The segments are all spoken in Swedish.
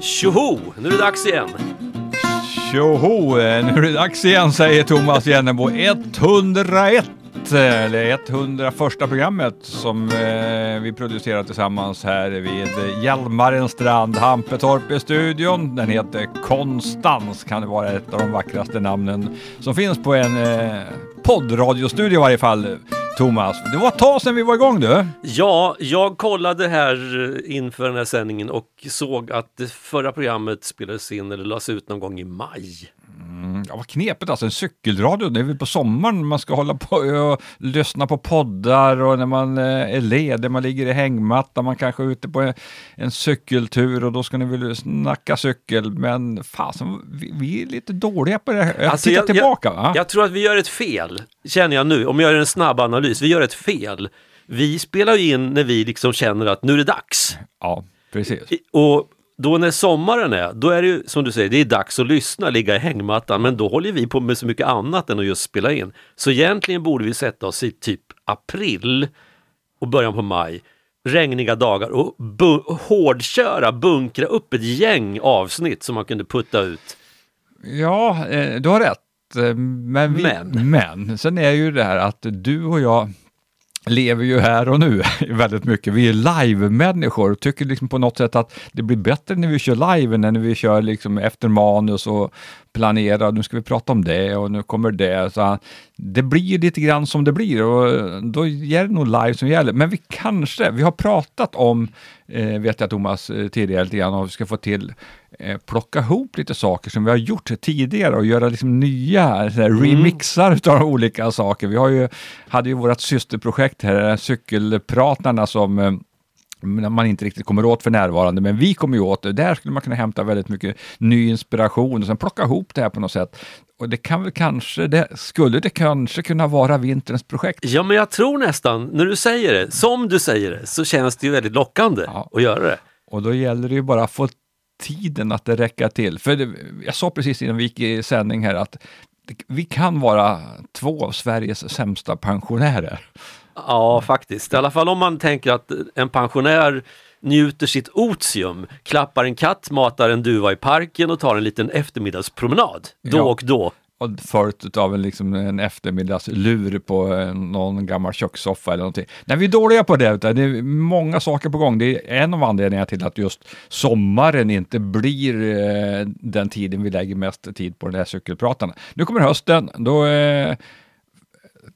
Tjoho! Nu är det dags igen. Tjoho! Eh, nu är det dags igen säger Thomas Jennebo. 101! Eller 101 programmet som eh, vi producerar tillsammans här vid Hjälmaren strand, Hampetorp i studion. Den heter Konstans, kan det vara ett av de vackraste namnen som finns på en eh, poddradiostudio i varje fall. Thomas, det var ett tag sedan vi var igång du. Ja, jag kollade här eh, inför den här sändningen och såg att det förra programmet spelades in eller lades ut någon gång i maj. Mm, ja, vad knepigt alltså, en cykelradio, det är väl på sommaren man ska hålla på och lyssna på poddar och när man eh, är ledig, man ligger i hängmatta, man kanske är ute på en, en cykeltur och då ska ni väl snacka cykel, men fasen, vi, vi är lite dåliga på det. Alltså, Titta jag, tillbaka jag? Jag tror att vi gör ett fel, känner jag nu, om jag gör en snabb analys, vi gör ett fel. Vi spelar ju in när vi liksom känner att nu är det dags. Ja, precis. Och då när sommaren är, då är det ju som du säger, det är dags att lyssna, ligga i hängmattan, men då håller vi på med så mycket annat än att just spela in. Så egentligen borde vi sätta oss i typ april och början på maj, regniga dagar och bu hårdköra, bunkra upp ett gäng avsnitt som man kunde putta ut. Ja, eh, du har rätt. Eh, men, vi, men. men sen är ju det här att du och jag lever ju här och nu väldigt mycket. Vi är live-människor och tycker liksom på något sätt att det blir bättre när vi kör live än när vi kör liksom efter manus och planerar. Nu ska vi prata om det och nu kommer det. Så det blir lite grann som det blir och då är det nog live som gäller. Men vi kanske, vi har pratat om, eh, vet jag Thomas, eh, tidigare lite grann, om vi ska få till plocka ihop lite saker som vi har gjort tidigare och göra liksom nya mm. remixar av olika saker. Vi har ju, hade ju vårt systerprojekt här, Cykelpratarna, som eh, man inte riktigt kommer åt för närvarande, men vi kommer ju åt det. Där skulle man kunna hämta väldigt mycket ny inspiration och sen plocka ihop det här på något sätt. Och det kan väl kanske, det, skulle det kanske kunna vara vinterns projekt? Ja, men jag tror nästan, när du säger det, som du säger det, så känns det ju väldigt lockande ja. att göra det. Och då gäller det ju bara att få tiden att det räcka till. För det, jag sa precis innan vi gick i sändning här att vi kan vara två av Sveriges sämsta pensionärer. Ja, faktiskt. I alla fall om man tänker att en pensionär njuter sitt otium, klappar en katt, matar en duva i parken och tar en liten eftermiddagspromenad då ja. och då. Följt av en, liksom, en eftermiddagslur på eh, någon gammal kökssoffa eller någonting. Nej, vi är dåliga på det. Det är många saker på gång. Det är en av anledningarna till att just sommaren inte blir eh, den tiden vi lägger mest tid på den här cykelpratarna. Nu kommer hösten, då eh,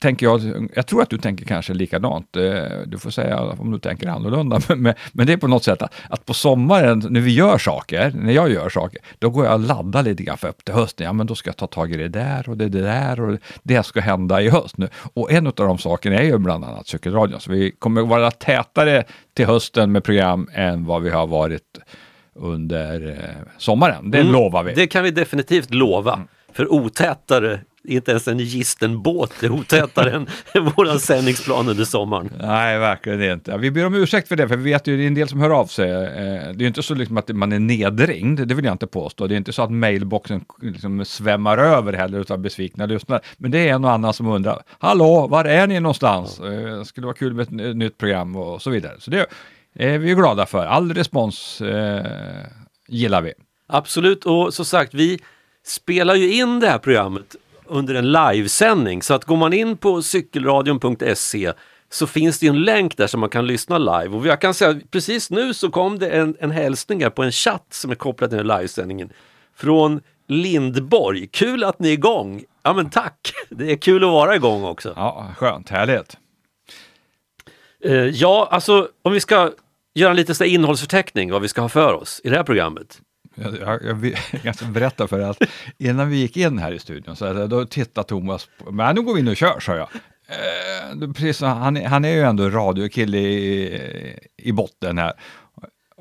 tänker jag, jag tror att du tänker kanske likadant. Eh, du får säga om du tänker annorlunda, men, men det är på något sätt att, att, på sommaren när vi gör saker, när jag gör saker, då går jag och laddar lite grann för upp till hösten. Ja, men då ska jag ta tag i det där och det, där och det ska hända i höst nu. Och en av de sakerna är ju bland annat cykelradion, så vi kommer vara tätare till hösten med program än vad vi har varit under eh, sommaren. Det mm, lovar vi. Det kan vi definitivt lova. Mm. För otätare inte ens en gistenbåt är otätare än våran sändningsplan under sommaren. Nej, verkligen inte. Vi ber om ursäkt för det, för vi vet ju det är en del som hör av sig. Eh, det är inte så liksom att man är nedringd, det vill jag inte påstå. Det är inte så att mailboxen liksom svämmar över heller av besvikna lyssnare. Men det är en och annan som undrar, hallå, var är ni någonstans? Eh, det skulle vara kul med ett nytt program och så vidare. Så det är vi glada för. All respons eh, gillar vi. Absolut, och som sagt, vi spelar ju in det här programmet under en livesändning. Så att går man in på cykelradion.se så finns det en länk där som man kan lyssna live. Och jag kan säga precis nu så kom det en, en hälsning här på en chatt som är kopplad till livesändningen från Lindborg. Kul att ni är igång! Ja men tack! Det är kul att vara igång också. Ja, skönt, härligt. Uh, ja, alltså om vi ska göra en liten innehållsförteckning vad vi ska ha för oss i det här programmet. Jag, jag, jag, ska berätta för att innan vi gick in här i studion så då tittade Thomas på men nu går vi in och kör, sa jag. Eh, precis, han, han är ju ändå radiokille i, i botten här.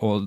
Och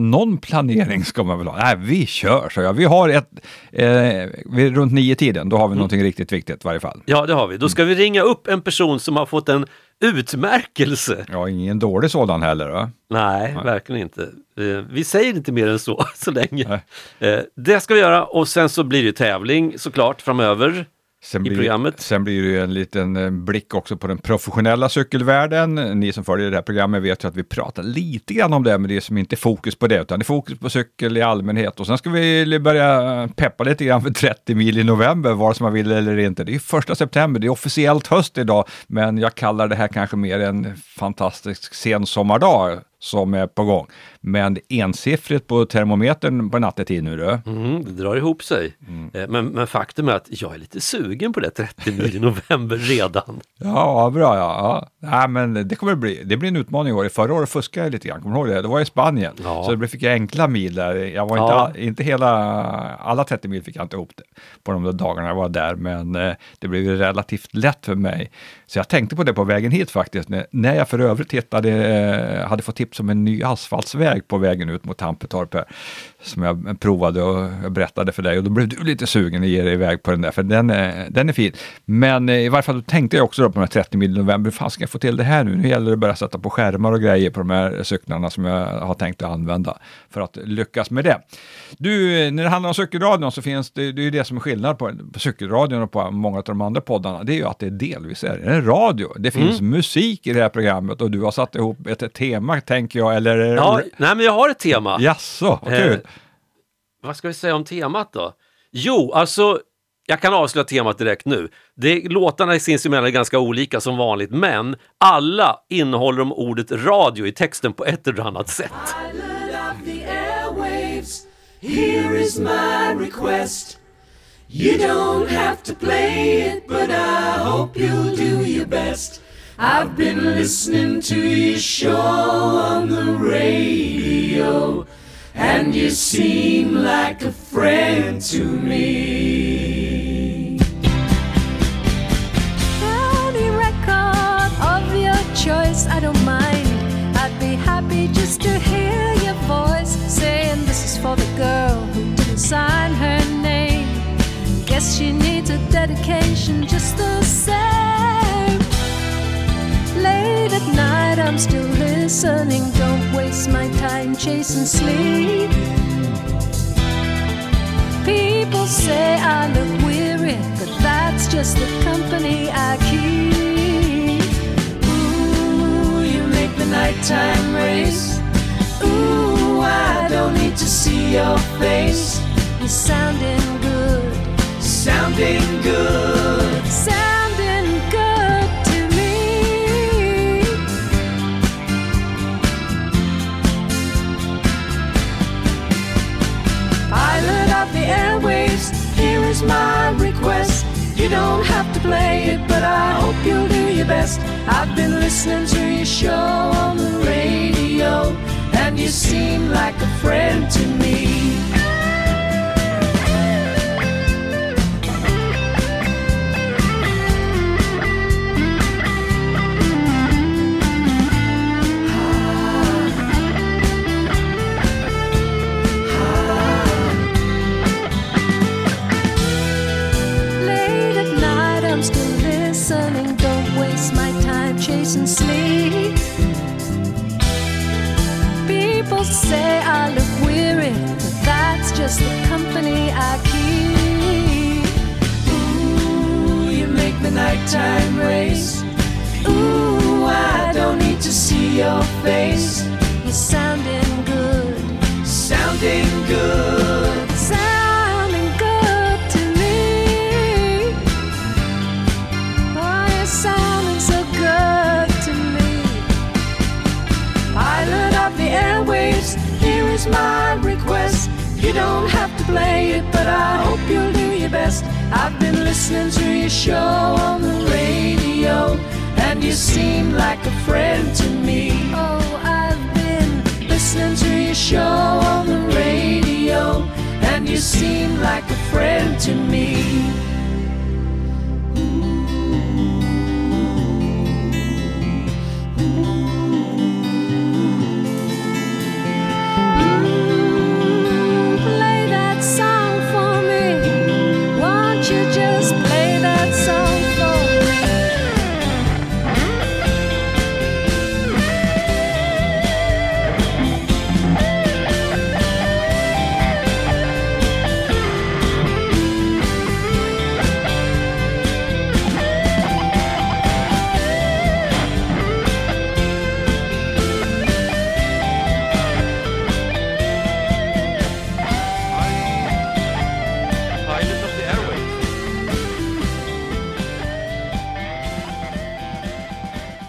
någon planering ska man väl ha? Nej, vi kör, så jag. Vi har ett, eh, runt nio tiden, då har vi mm. någonting riktigt viktigt i varje fall. Ja, det har vi. Då ska vi ringa upp en person som har fått en utmärkelse. Ja, ingen dålig sådan heller. Va? Nej, Nej, verkligen inte. Eh, vi säger inte mer än så, så länge. Nej. Eh, det ska vi göra och sen så blir det tävling såklart framöver. Sen i blir, programmet. Sen blir det ju en liten eh, blick också på den professionella cykelvärlden. Ni som följer det här programmet vet ju att vi pratar lite grann om det, men det är som inte fokus på det, utan det är fokus på cykel i allmänhet. Och sen ska vi börja peppa lite grann för 30 mil i november, vare sig man vill eller inte. Det är första september, det är officiellt höst idag, men jag kallar det här kanske mer en fantastisk sensommardag som är på gång. Men ensiffrigt på termometern på nattetid nu du. Mm, det drar ihop sig. Mm. Men, men faktum är att jag är lite sugen på det 30 mil i november redan. Ja, bra ja. ja. Nej, men det kommer bli, det blir en utmaning i år. Förra året fuskade jag lite grann, kommer du ihåg det? Det var i Spanien, ja. så det fick jag enkla mil där. Jag var ja. inte, inte hela, alla 30 mil fick jag inte ihop det på de där dagarna jag var där, men eh, det blev relativt lätt för mig. Så jag tänkte på det på vägen hit faktiskt, när jag för övrigt hittade, eh, hade fått tips om en ny asfaltsväg på vägen ut mot Tampetorp här, som jag provade och berättade för dig och då blev du lite sugen att ge dig iväg på den där, för den är, den är fin. Men eh, i varje fall då tänkte jag också då på de här 30 mil november, hur fan ska jag få till det här nu? Nu gäller det att börja sätta på skärmar och grejer på de här cyklarna som jag har tänkt att använda för att lyckas med det. Du, när det handlar om cykelradion så finns det, det är ju det som är skillnad på, på cykelradion och på många av de andra poddarna, det är ju att det delvis är en radio. Det finns mm. musik i det här programmet och du har satt ihop ett tema, tänker jag, eller? Ja, nej men jag har ett tema. Jaså, vad kul. Eh, vad ska vi säga om temat då? Jo, alltså jag kan avslöja temat direkt nu. Det, låtarna sinsemellan är ganska olika som vanligt, men alla innehåller de ordet radio i texten på ett eller annat sätt. Here is my request. You don't have to play it, but I hope you'll do your best. I've been listening to your show on the radio, and you seem like a friend to me. Any record of your choice, I'm still listening. Don't waste my time chasing sleep. People say I look weary, but that's just the company I keep. Ooh, you make the nighttime race. Ooh, I don't need to see your face. You're sounding good. Sounding good. Sounding airwaves, here is my request. You don't have to play it, but I hope you'll do your best. I've been listening to your show on the radio, and you seem like a friend to me. Say I look weary, but that's just the company I keep. Ooh, you make the nighttime race. Ooh, I don't need to see your face. You're sounding good. Sounding good. Play it, but I hope you'll do your best. I've been listening to your show on the radio, and you seem like a friend to me. Oh, I've been listening to your show on the radio, and you seem like a friend to me.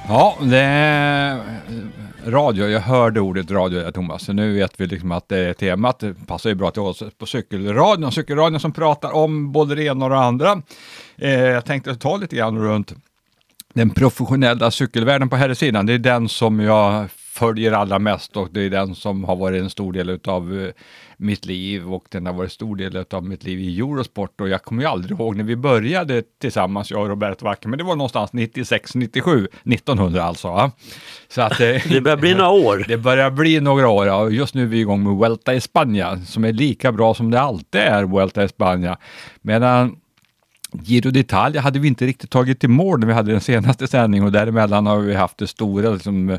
Ja, det är radio. Jag hörde ordet radio Thomas, så nu vet vi liksom att det är temat. Det passar ju bra till oss på cykelradion. Cykelradion som pratar om både det ena och det andra. Eh, jag tänkte ta lite grann runt den professionella cykelvärlden på här sidan. Det är den som jag följer allra mest och det är den som har varit en stor del av eh, mitt liv och den har varit en stor del av mitt liv i Eurosport och jag kommer ju aldrig ihåg när vi började tillsammans, jag och Robert Wacke, men det var någonstans 96, 97, 1900 alltså. Så att, eh, det börjar bli några år. Det börjar bli några år, ja. Just nu är vi igång med Vuelta i Spanien som är lika bra som det alltid är, Vuelta i Spanien. Medan Giro d'Italia hade vi inte riktigt tagit till mål när vi hade den senaste sändningen och däremellan har vi haft det stora liksom,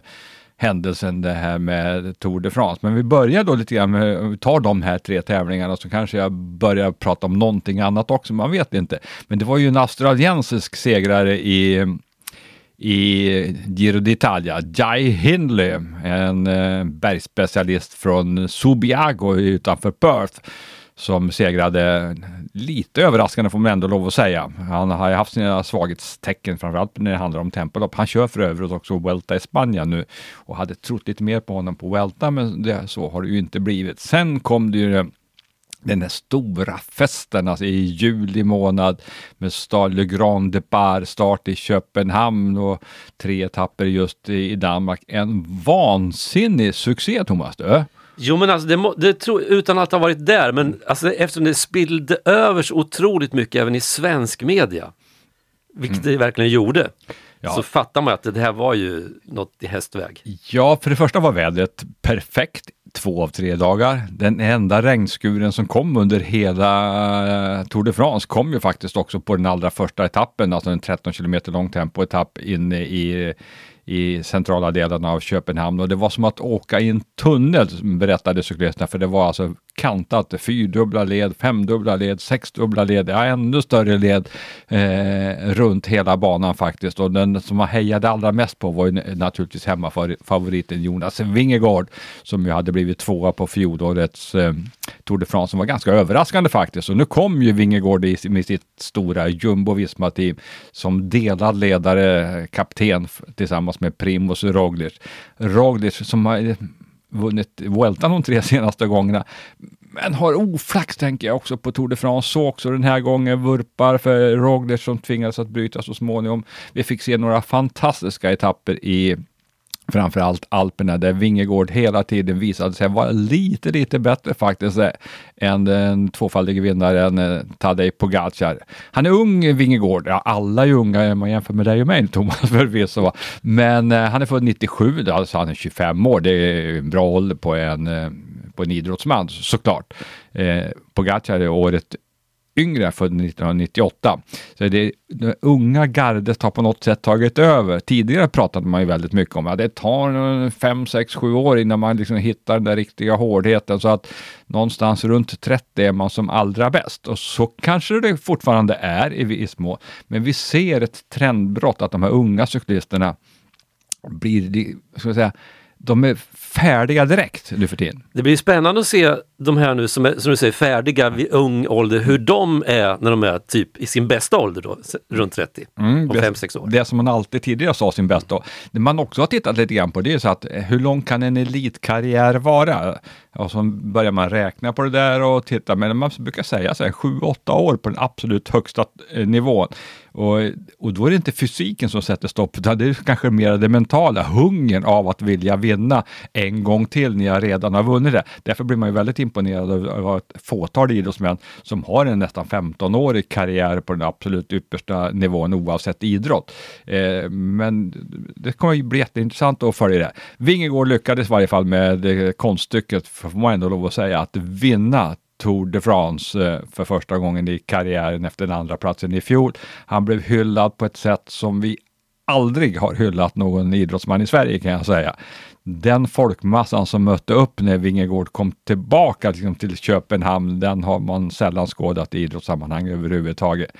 händelsen det här med Tour de France. Men vi börjar då lite grann med, vi tar de här tre tävlingarna så kanske jag börjar prata om någonting annat också, man vet inte. Men det var ju en australiensisk segrare i i Giro d'Italia, Jai Hindley, en bergspecialist bergsspecialist från Subiago utanför Perth som segrade lite överraskande får man ändå lov att säga. Han har ju haft sina svaghetstecken, framförallt när det handlar om tempolopp. Han kör för övrigt också Vuelta i Spanien nu och hade trott lite mer på honom på Vuelta, men det, så har det ju inte blivit. Sen kom det ju den där stora festen alltså i juli månad med Stade Le Grand Depart, start i Köpenhamn och tre etapper just i Danmark. En vansinnig succé Thomas! Du. Jo men alltså, det, det tro, utan att ha varit där, men alltså, eftersom det spillde över så otroligt mycket även i svensk media, vilket mm. det verkligen gjorde, ja. så fattar man att det här var ju något i hästväg. Ja, för det första var vädret perfekt två av tre dagar. Den enda regnskuren som kom under hela eh, Tour de France kom ju faktiskt också på den allra första etappen, alltså en 13 kilometer lång tempoetapp inne i i centrala delarna av Köpenhamn. Och det var som att åka i en tunnel, berättade cyklisterna, för det var alltså kantat, fyrdubbla led, femdubbla led, sexdubbla led, ja ännu större led eh, runt hela banan faktiskt. Och den som man hejade allra mest på var ju naturligtvis hemmafavoriten Jonas Vingegaard som ju hade blivit tvåa på fjolårets eh, Tour de France som var ganska överraskande faktiskt. Och nu kom ju Vingegaard i, med sitt stora Jumbo-Visma-team som delad ledare, kapten tillsammans med Primoz Roglic. Roglic som har eh, vunnit Vueltan de tre senaste gångerna. Men har oflax tänker jag också på Tour de France. Så också den här gången vurpar för Roglic som tvingades att bryta så småningom. Vi fick se några fantastiska etapper i framförallt Alperna där Vingegård hela tiden visade sig vara lite, lite bättre faktiskt eh, än den tvåfaldige vinnaren eh, Tadej Pogacar. Han är ung, Vingegård. Ja, alla är unga om man jämför med dig och mig, Thomas, förvisso. Men eh, han är född 97, alltså han är 25 år. Det är en bra ålder på en, eh, på en idrottsman såklart. Eh, Pogacar är året yngre, född 1998. Så det, det unga gardet har på något sätt tagit över. Tidigare pratade man ju väldigt mycket om att det tar 5, 6, 7 år innan man liksom hittar den där riktiga hårdheten. Så att någonstans runt 30 är man som allra bäst. Och så kanske det fortfarande är i viss mån. Men vi ser ett trendbrott att de här unga cyklisterna blir, ska jag säga, de är färdiga direkt nu för tiden. Det blir spännande att se de här nu som, är, som du säger färdiga vid ung ålder, hur de är när de är typ i sin bästa ålder då, runt 30, mm, om 5-6 år. Det som man alltid tidigare sa sin bästa. Det man också har tittat lite grann på det är så att eh, hur lång kan en elitkarriär vara? Och så börjar man räkna på det där och titta, men man brukar säga så här 7-8 år på den absolut högsta eh, nivån. Och, och då är det inte fysiken som sätter stopp, utan det är kanske mer det mentala, hungern av att vilja vinna en gång till när jag redan har vunnit det. Därför blir man ju väldigt imponerad av ett fåtal idrottsmän som har en nästan 15-årig karriär på den absolut yppersta nivån oavsett idrott. Eh, men det kommer ju bli jätteintressant att följa det. Vingegård lyckades i varje fall med eh, konststycket, får man ändå lov att säga, att vinna Tour de France eh, för första gången i karriären efter den andra platsen i fjol. Han blev hyllad på ett sätt som vi aldrig har hyllat någon idrottsman i Sverige kan jag säga. Den folkmassan som mötte upp när Vingegård kom tillbaka liksom, till Köpenhamn, den har man sällan skådat i idrottssammanhang överhuvudtaget.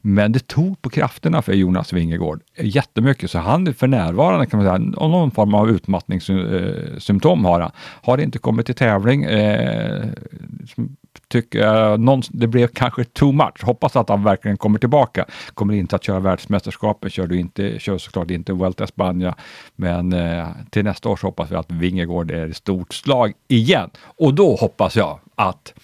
Men det tog på krafterna för Jonas Vingegård jättemycket, så han för närvarande kan man säga, någon form av utmattningssymptom har han. Har inte kommit till tävling, eh, tycker eh, någon, det blev kanske too much. Hoppas att han verkligen kommer tillbaka. Kommer inte att köra världsmästerskapet, kör, du inte, kör såklart inte Vuelta Spanien, men eh, till nästa år så hoppas vi att Vingegård är i stort slag igen. Och då hoppas jag att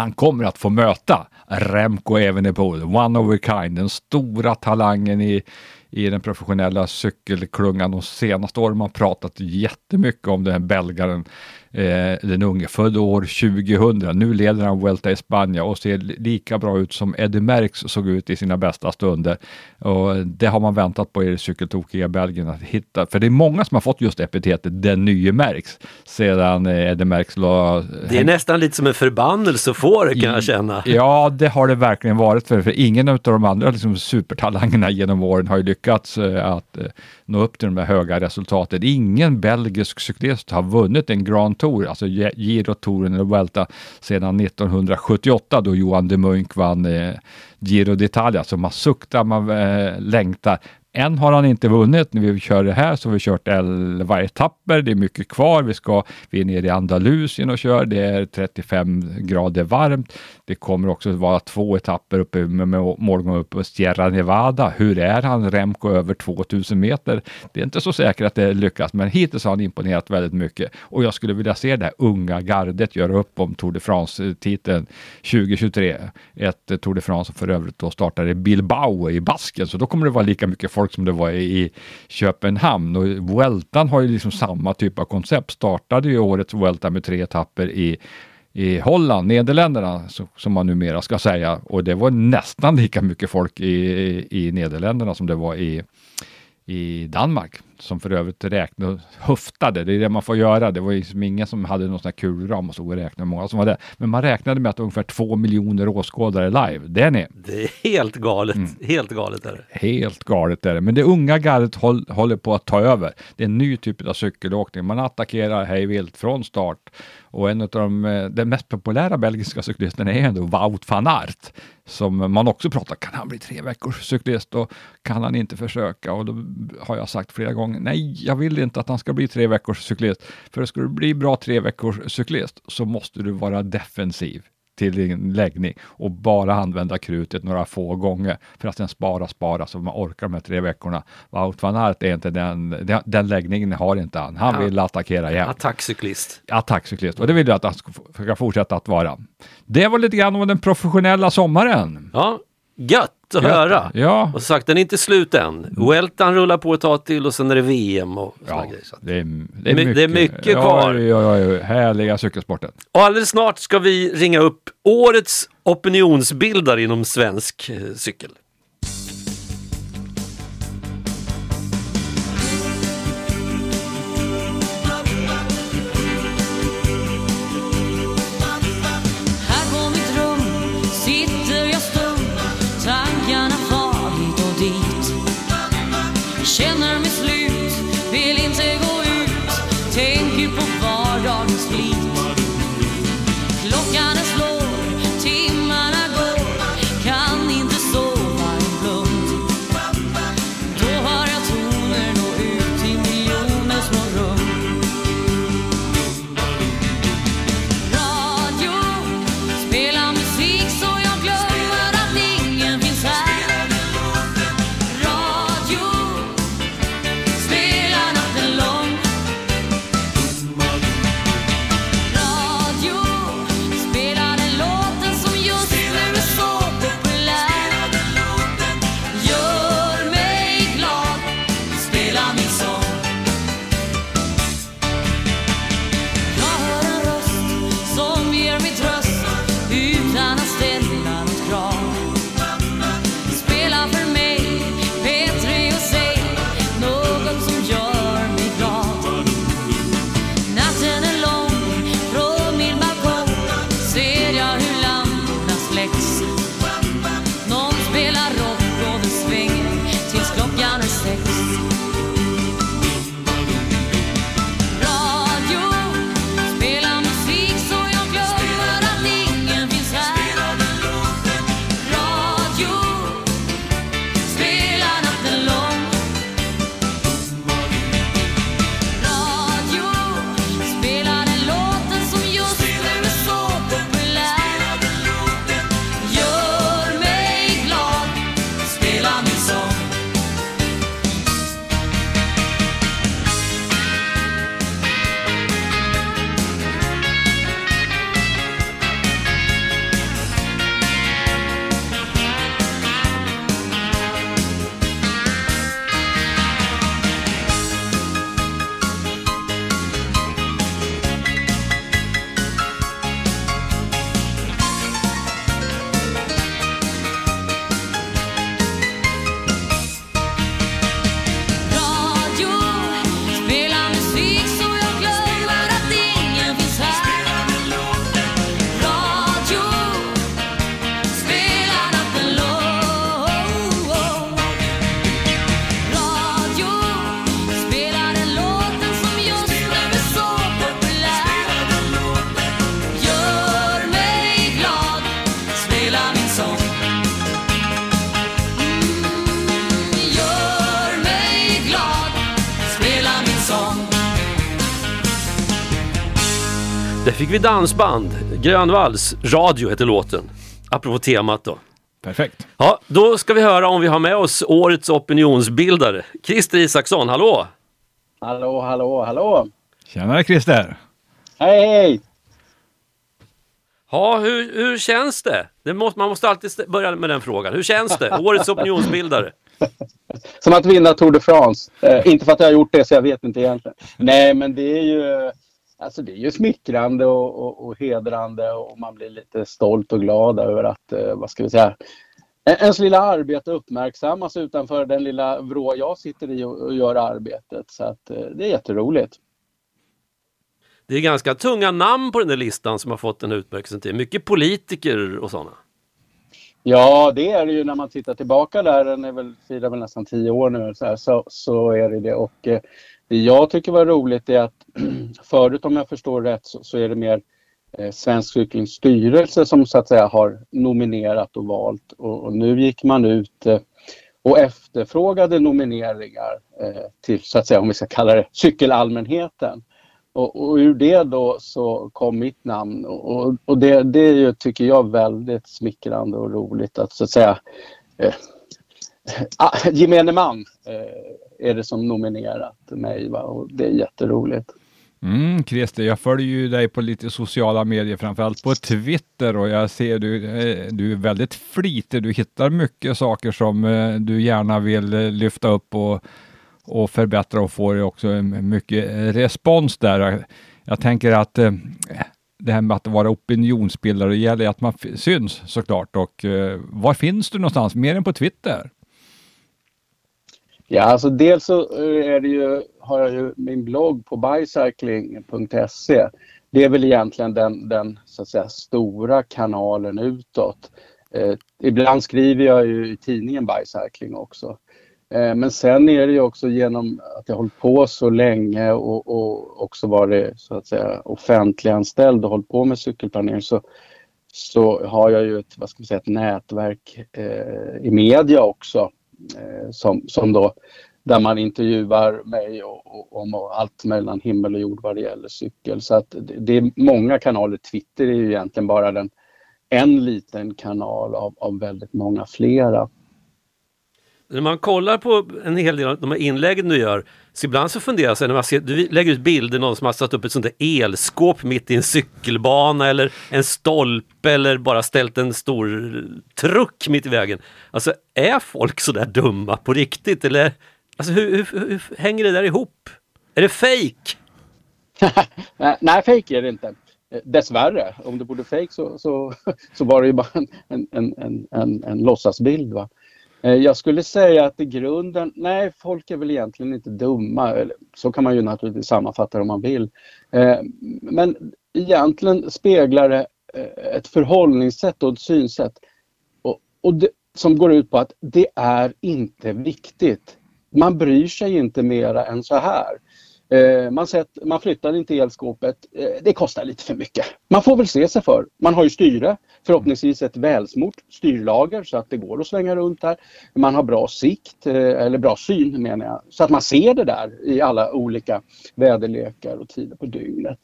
han kommer att få möta Remco Evenepoel, one of a kind, den stora talangen i, i den professionella cykelklungan de senaste åren. Man har pratat jättemycket om den här belgaren Eh, den unge, född år 2000. Nu leder han Vuelta i Spanien och ser lika bra ut som Eddie Merckx såg ut i sina bästa stunder. Och det har man väntat på i det cykeltokiga Belgien att hitta. För det är många som har fått just epitetet den nye Merckx sedan eh, Eddie Merckx la... Det är nästan lite som en förbannelse att få det kan jag känna. Ja, det har det verkligen varit för, för ingen av de andra liksom, supertalangerna genom åren har ju lyckats uh, att uh, nå upp till de här höga resultaten. Ingen belgisk cyklist har vunnit en Grand Tour, alltså Giro, Touren eller Vuelta sedan 1978 då Johan de Munk vann eh, Giro d'Italia. Så man suktar, man eh, längtar. Än har han inte vunnit. När vi kör det här så har vi kört 11 etapper. Det är mycket kvar. Vi, ska, vi är nere i Andalusien och kör. Det är 35 grader varmt. Det kommer också vara två etapper uppe med morgon uppe på Sierra Nevada. Hur är han? Remco över 2000 meter. Det är inte så säkert att det lyckas, men hittills har han imponerat väldigt mycket och jag skulle vilja se det här unga gardet göra upp om Tour de France-titeln 2023. Ett Tour de France som för övrigt då startar i Bilbao i Basken, så då kommer det vara lika mycket folk som det var i Köpenhamn och Vueltan har ju liksom samma typ av koncept. Startade ju årets Vuelta med tre etapper i i Holland, Nederländerna, så, som man numera ska säga. Och det var nästan lika mycket folk i, i, i Nederländerna som det var i, i Danmark som för övrigt räknade och höftade. Det är det man får göra. Det var liksom ingen som hade någon sån här kulram och så och räknade många som var där. Men man räknade med att ungefär två miljoner åskådare live. Det är ni. Det är helt galet. Mm. Helt galet är det. Helt galet är det. Men det unga gardet håll, håller på att ta över. Det är en ny typ av cykelåkning. Man attackerar hej vilt från start och en av de, eh, de mest populära belgiska cyklisterna är ändå Wout van Aert som man också pratar, kan han bli tre veckors cyklist och kan han inte försöka? Och då har jag sagt flera gånger, nej, jag vill inte att han ska bli tre veckors cyklist. För ska du bli bra tre veckors cyklist så måste du vara defensiv till din läggning och bara använda krutet några få gånger för att sen spara, spara så man orkar de här tre veckorna. Wout van Aert är inte den, den, den läggningen har inte han. Han vill attackera igen. Attackcyklist. Attackcyklist och det vill jag att han ska fortsätta att vara. Det var lite grann om den professionella sommaren. Ja, gött att höra. Ja. Och sagt, den är inte slut än. Weltan rullar på ett tag till och sen är det VM och ja, grejer. Det är, det, är mycket, det är mycket kvar. Ja, ja, ja, härliga cykelsporten. Och alldeles snart ska vi ringa upp årets opinionsbildare inom svensk eh, cykel. Där fick vi dansband. Grönvalls Radio heter låten. Apropå temat då. Perfekt. Ja, då ska vi höra om vi har med oss årets opinionsbildare. Christer Isaksson, hallå! Hallå, hallå, hallå! Tjenare Christer! Hej, hej! Ja, hur, hur känns det? det måste, man måste alltid börja med den frågan. Hur känns det? Årets opinionsbildare. Som att vinna Tour de France. Eh, inte för att jag har gjort det, så jag vet inte egentligen. Nej, men det är ju, alltså det är ju smickrande och, och, och hedrande och man blir lite stolt och glad över att, eh, vad ska vi säga, ens lilla arbete uppmärksammas utanför den lilla vrå jag sitter i och, och gör arbetet. Så att eh, det är jätteroligt. Det är ganska tunga namn på den där listan som har fått en utmärkelse. Mycket politiker och sådana. Ja, det är det ju när man tittar tillbaka där. Den är väl, firar väl nästan tio år nu. Så, här, så, så är det det. Och eh, det jag tycker var roligt är att förut om jag förstår rätt så, så är det mer eh, Svensk Cyklings styrelse som så att säga har nominerat och valt. Och, och nu gick man ut eh, och efterfrågade nomineringar eh, till så att säga om vi ska kalla det cykelallmänheten. Och, och ur det då så kom mitt namn och, och det, det ju, tycker jag väldigt smickrande och roligt att så att säga eh, Ah, gemene man eh, är det som nominerat mig va? och det är jätteroligt. Mm, Christer, jag följer ju dig på lite sociala medier, framförallt på Twitter och jag ser du, eh, du är väldigt flitig. Du hittar mycket saker som eh, du gärna vill eh, lyfta upp och och förbättra och får också eh, mycket respons där. Jag tänker att eh, det här med att vara opinionsbildare, det gäller att man syns såklart. Och eh, var finns du någonstans, mer än på Twitter? Ja, alltså dels så eh, är det ju, har jag ju min blogg på bicycling.se. Det är väl egentligen den, den så att säga, stora kanalen utåt. Eh, ibland skriver jag ju i tidningen Bicycling också. Eh, men sen är det ju också genom att jag hållit på så länge och, och också varit så att säga offentliganställd och hållit på med cykelplanering så, så har jag ju ett, vad ska man säga, ett nätverk eh, i media också Eh, som, som då där man intervjuar mig och, och, om allt mellan himmel och jord vad det gäller cykel. Så att det, är många kanaler. Twitter är ju egentligen bara den, en liten kanal av, av väldigt många flera när man kollar på en hel del av de här inläggen du gör, så ibland så funderar jag, när man ser, du lägger ut bilder, någon som har satt upp ett sånt där elskåp mitt i en cykelbana eller en stolpe eller bara ställt en stor truck mitt i vägen. Alltså är folk så där dumma på riktigt eller alltså, hur, hur, hur hänger det där ihop? Är det fejk? Nej, fejk är det inte. Dessvärre, om det vore fejk så, så, så var det ju bara en, en, en, en, en låtsasbild. Va? Eh, jag skulle säga att i grunden, nej folk är väl egentligen inte dumma. Så kan man ju naturligtvis sammanfatta det om man vill. Eh, men egentligen speglar det eh, ett förhållningssätt och ett synsätt och det, som går ut på att det är inte viktigt. Man bryr sig inte mera än så här. Eh, man, sett, man flyttar inte elskåpet. Eh, det kostar lite för mycket. Man får väl se sig för. Man har ju styre, förhoppningsvis ett välsmort styrlager så att det går att svänga runt här. Man har bra sikt, eh, eller bra syn menar jag, så att man ser det där i alla olika väderlekar och tider på dygnet.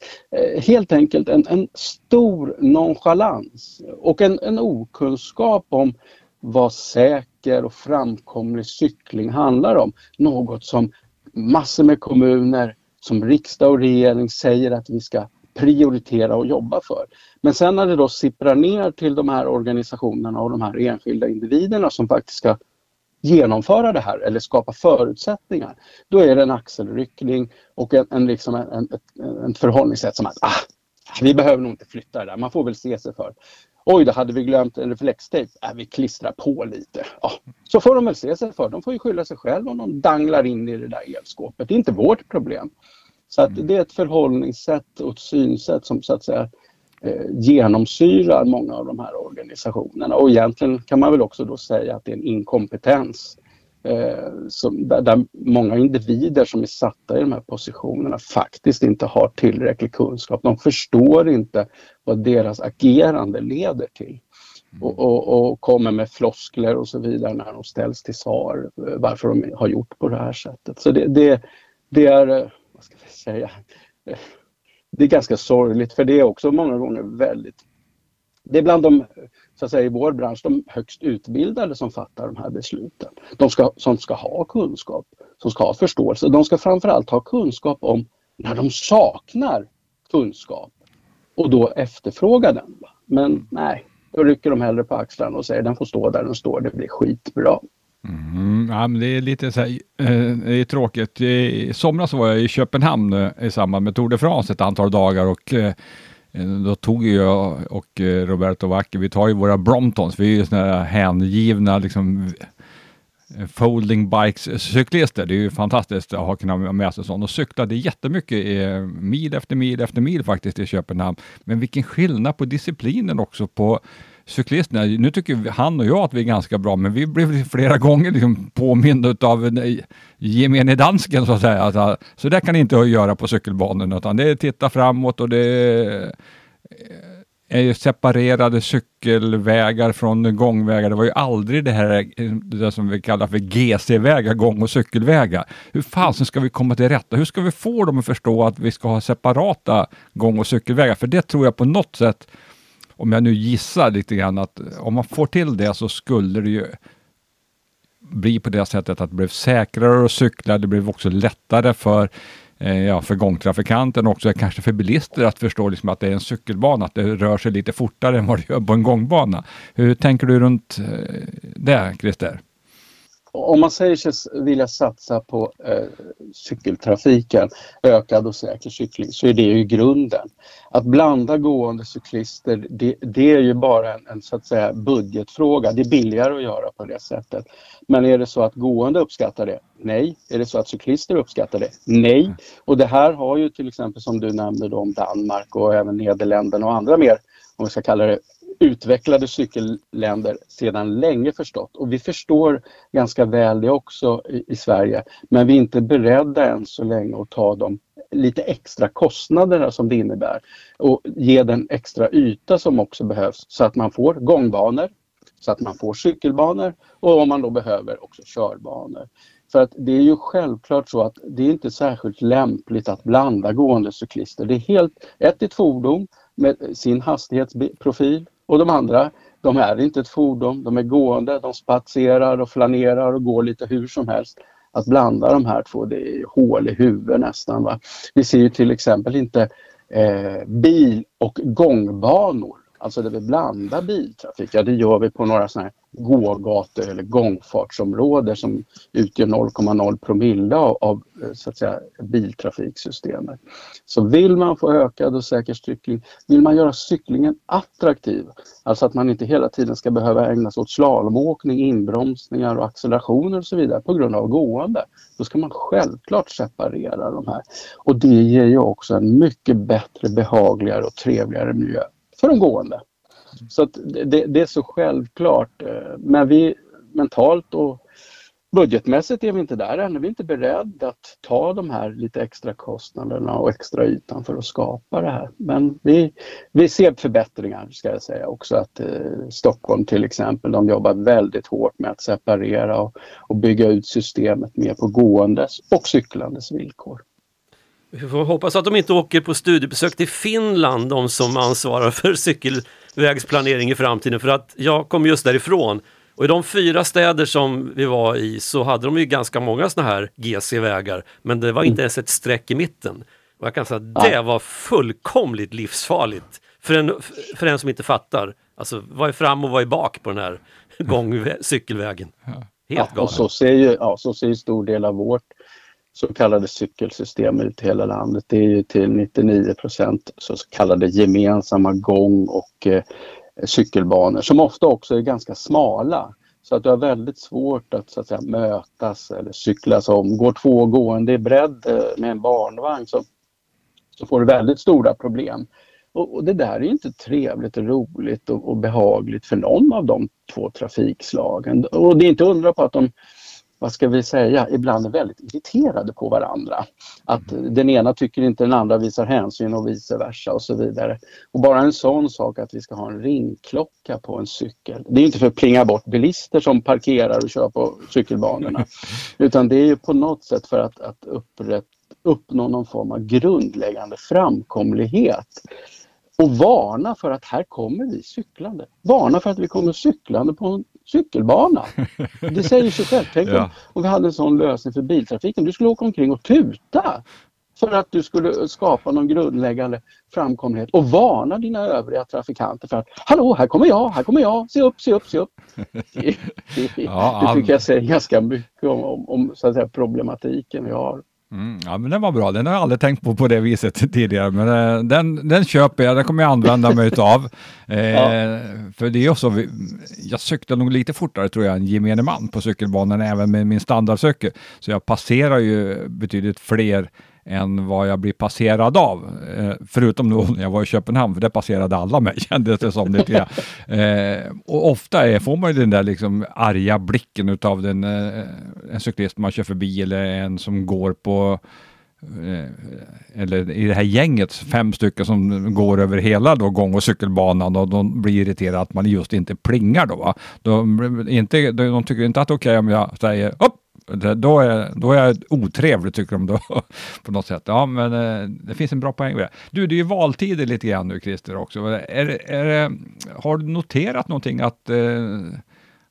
Helt enkelt en, en stor nonchalans och en, en okunskap om vad säker och framkomlig cykling handlar om. Något som massor med kommuner som riksdag och regering säger att vi ska prioritera och jobba för. Men sen när det då sipprar ner till de här organisationerna och de här enskilda individerna som faktiskt ska genomföra det här eller skapa förutsättningar. Då är det en axelryckning och en, en, liksom en, en, en förhållningssätt som att ah, vi behöver nog inte flytta det där, man får väl se sig för. Oj, då hade vi glömt en reflextejp. Äh, vi klistrar på lite. Ja, så får de väl se sig för. De får ju skylla sig själva om de danglar in i det där elskåpet. Det är inte vårt problem. Så att det är ett förhållningssätt och ett synsätt som så att säga eh, genomsyrar många av de här organisationerna. Och egentligen kan man väl också då säga att det är en inkompetens som, där, där, många individer som är satta i de här positionerna faktiskt inte har tillräcklig kunskap. De förstår inte vad deras agerande leder till. Mm. Och, och, och, kommer med floskler och så vidare när de ställs till svar eh, varför de har gjort på det här sättet. Så det, det, det är, eh, vad ska vi säga, det är ganska sorgligt för det är också många gånger väldigt det är bland de, så att säga, i vår bransch, de högst utbildade som fattar de här besluten. De ska, som ska ha kunskap, som ska ha förståelse. De ska framförallt ha kunskap om när de saknar kunskap och då efterfråga den. Men nej, då rycker de hellre på axlarna och säger den får stå där den står, det blir skitbra. Mm, ja, men det är lite så här, eh, det är tråkigt. I somras var jag i Köpenhamn eh, i samband med Tour de France ett antal dagar och eh, Eh, då tog jag och eh, Roberto Wacker, vi tar ju våra Bromptons, vi är ju sådana här hängivna liksom eh, folding bikes cyklister. Det är ju fantastiskt att ha kunnat med sig sånt och cyklade jättemycket mil efter mil efter mil faktiskt i Köpenhamn. Men vilken skillnad på disciplinen också på cyklisterna. Nu tycker han och jag att vi är ganska bra, men vi blev flera gånger liksom påminda av gemene dansken så att säga. Alltså, så det kan ni inte göra på cykelbanan, utan det är titta framåt och det är eh, separerade cykelvägar från gångvägar. Det var ju aldrig det här eh, det som vi kallar för GC-vägar, gång och cykelvägar. Hur fasen ska vi komma till rätta? Hur ska vi få dem att förstå att vi ska ha separata gång och cykelvägar? För det tror jag på något sätt om jag nu gissar lite grann att eh, om man får till det så skulle det ju bli på det sättet att det blev säkrare att cykla. Det blev också lättare för, eh, ja, för gångtrafikanten och också kanske för bilister att förstå liksom att det är en cykelbana, att det rör sig lite fortare än vad det gör på en gångbana. Hur tänker du runt eh, det, Christer? Om man säger sig vilja satsa på eh, cykeltrafiken, ökad och säker cykling, så är det ju grunden. Att blanda gående cyklister, det, det är ju bara en, en, så att säga budgetfråga. Det är billigare att göra på det sättet. Men är det så att gående uppskattar det? Nej. Är det så att cyklister uppskattar det? Nej. Och det här har ju till exempel som du nämnde då om Danmark och även Nederländerna och andra mer, om vi ska kalla det utvecklade cykelländer sedan länge förstått och vi förstår ganska väl det också i, i, Sverige. Men vi är inte beredda än så länge att ta de lite extra kostnaderna som det innebär och ge den extra yta som också behövs så att man får gångbanor, så att man får cykelbanor och om man då behöver också körbanor. För att det är ju självklart så att det är inte särskilt lämpligt att blanda gående cyklister. Det är helt, ett ett fordon med sin hastighetsprofil och de andra, de är inte ett fordon, de är gående, de spatserar och flanerar och går lite hur som helst. Att blanda de här två, det är hål i huvudet nästan. Va? Vi ser ju till exempel inte eh, bil och gångbanor Alltså där vi blandar biltrafik, ja det gör vi på några sådana här gågator eller gångfartsområden som utgör 0,0 promille av, av eh, så att säga, biltrafiksystemet. Så vill man få ökad och säker cykling, vill man göra cyklingen attraktiv, alltså att man inte hela tiden ska behöva ägna sig åt slalomåkning, inbromsningar och accelerationer och så vidare på grund av gående, då ska man självklart separera de här. Och det ger ju också en mycket bättre, behagligare och trevligare miljö för de gående. Så att det, det, är så självklart. Eh, men vi mentalt och budgetmässigt är vi inte där ännu. Vi är inte beredda att ta de här lite extra kostnaderna och extra ytan för att skapa det här. Men vi, vi ser förbättringar ska jag säga också att eh, Stockholm till exempel, de jobbar väldigt hårt med att separera och, och bygga ut systemet mer på gåendes och cyklandes villkor. Vi får hoppas att de inte åker på studiebesök till Finland, de som ansvarar för cykelvägsplanering i framtiden. För att jag kommer just därifrån. Och i de fyra städer som vi var i så hade de ju ganska många sådana här GC-vägar. Men det var inte ens ett streck i mitten. Och jag kan säga att det var fullkomligt livsfarligt. För en, för en som inte fattar. Alltså vad är fram och vad är bak på den här gång cykelvägen. Helt ja, galet. Och så ser ju ja, så ser stor del av vårt så kallade cykelsystem ut i hela landet. Det är ju till 99 procent så kallade gemensamma gång och eh, cykelbanor som ofta också är ganska smala. Så att du har väldigt svårt att, så att säga, mötas eller cyklas om. Går två gående i bredd eh, med en barnvagn så, så får du väldigt stora problem. Och, och det där är inte trevligt och roligt och, och, behagligt för någon av de två trafikslagen. Och det är inte undra på att de vad ska vi säga, ibland är väldigt irriterade på varandra. Att mm. den ena tycker inte den andra visar hänsyn och vice versa och så vidare. Och bara en sån sak att vi ska ha en ringklocka på en cykel. Det är inte för att plinga bort bilister som parkerar och kör på cykelbanorna. Utan det är ju på något sätt för att, att upprätt, uppnå någon form av grundläggande framkomlighet och varna för att här kommer vi cyklande. Varna för att vi kommer cyklande på en cykelbana. Det säger sig självt. Tänk ja. om vi hade en sån lösning för biltrafiken. Du skulle åka omkring och tuta för att du skulle skapa någon grundläggande framkomlighet och varna dina övriga trafikanter för att Hallå, här kommer jag, här kommer jag, se upp, se upp, se upp. Det, det, ja, det tycker jag säger ganska mycket om, om, om så att säga, problematiken vi har. Mm, ja, men den var bra. Den har jag aldrig tänkt på på det viset tidigare, men äh, den, den köper jag. Den kommer jag använda mig av. Eh, ja. För det är också, jag cyklar nog lite fortare tror jag än gemene man på cykelbanan, även med min standardcykel. Så jag passerar ju betydligt fler än vad jag blir passerad av. Eh, förutom då när jag var i Köpenhamn, för där passerade alla mig, kändes det som lite eh, Och ofta är, får man ju den där liksom arga blicken utav den, eh, en cyklist man kör förbi eller en som går på eh, eller i det här gänget, fem stycken som går över hela då gång och cykelbanan och de blir irriterade att man just inte plingar då. Va? De, inte, de tycker inte att det är okej okay om jag säger upp då är, då är jag otrevlig tycker de då på något sätt. Ja, men eh, det finns en bra poäng med det. Du, det är ju valtider lite grann nu Christer också. Är, är, har du noterat någonting att eh,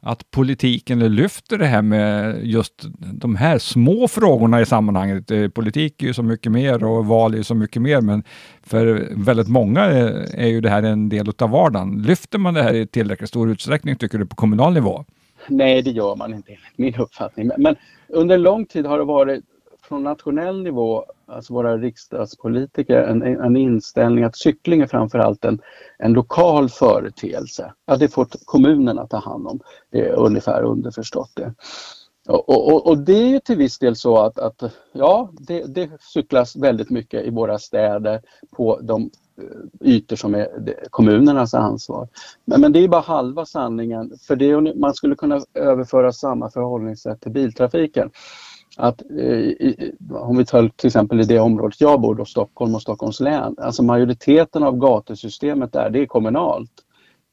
att politiken lyfter det här med just de här små frågorna i sammanhanget. Eh, politik är ju så mycket mer och val är ju så mycket mer, men för väldigt många är, är ju det här en del av vardagen. Lyfter man det här i tillräckligt stor utsträckning, tycker du, på kommunal nivå? Nej, det gör man inte enligt min uppfattning. Men under lång tid har det varit från nationell nivå, alltså våra riksdagspolitiker, en, en inställning att cykling är framförallt en, en lokal företeelse. Att det får kommunerna ta hand om. Det är ungefär underförstått det. Och, och, och, det är ju till viss del så att, att ja, det, det, cyklas väldigt mycket i våra städer på de Eh, ytor som är kommunernas ansvar. Men, men det är bara halva sanningen. För det, man skulle kunna överföra samma förhållningssätt till biltrafiken. Att, eh, om vi tar till exempel i det området jag bor, då, Stockholm och Stockholms län. Alltså majoriteten av gatusystemet där, det är kommunalt.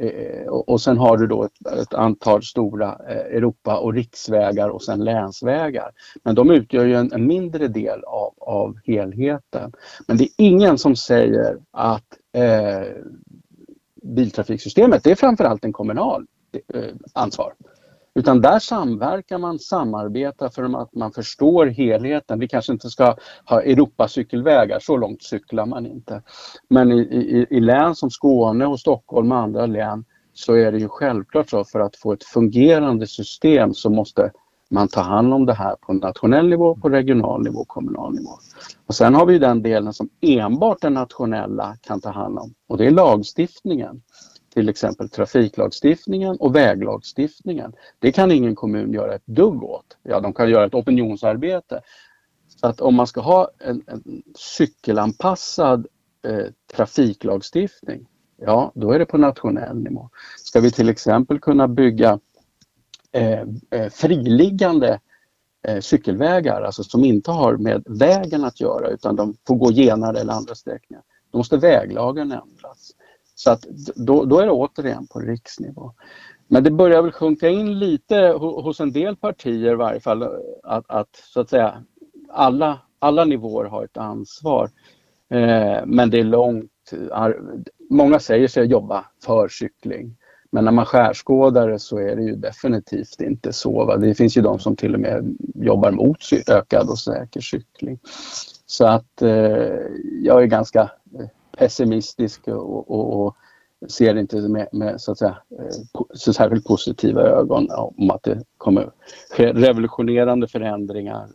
Eh, och sen har du då ett, ett, antal stora eh, Europa och riksvägar och sen länsvägar. Men de utgör ju en, en, mindre del av, av helheten. Men det är ingen som säger att eh, biltrafiksystemet, det är framförallt en kommunal eh, ansvar. Utan där samverkar man, samarbetar för att man förstår helheten. Vi kanske inte ska ha Europacykelvägar, så långt cyklar man inte. Men i, i, i län som Skåne och Stockholm och andra län så är det ju självklart så för att få ett fungerande system så måste man ta hand om det här på nationell nivå, på regional nivå, kommunal nivå. Och sen har vi den delen som enbart den nationella kan ta hand om och det är lagstiftningen till exempel trafiklagstiftningen och väglagstiftningen. Det kan ingen kommun göra ett dugg åt. Ja, de kan göra ett opinionsarbete. Så att om man ska ha en, en cykelanpassad eh, trafiklagstiftning, ja då är det på nationell nivå. Ska vi till exempel kunna bygga eh, eh friliggande eh, cykelvägar, alltså som inte har med vägen att göra utan de får gå genare eller andra sträckningar. Då måste väglagen ändras. Så att då, då är det återigen på riksnivå. Men det börjar väl sjunka in lite hos en del partier i varje fall att, att så att säga alla, alla nivåer har ett ansvar. Eh, men det är långt. Många säger sig jobba för cykling. Men när man skärskådar det så är det ju definitivt inte så. Va? Det finns ju de som till och med jobbar mot ökad och säker cykling. Så att eh, jag är ganska eh, pessimistisk och, och, och ser inte med, med, så att säga, eh, så särskilt positiva ögon om att det kommer ske revolutionerande förändringar eh,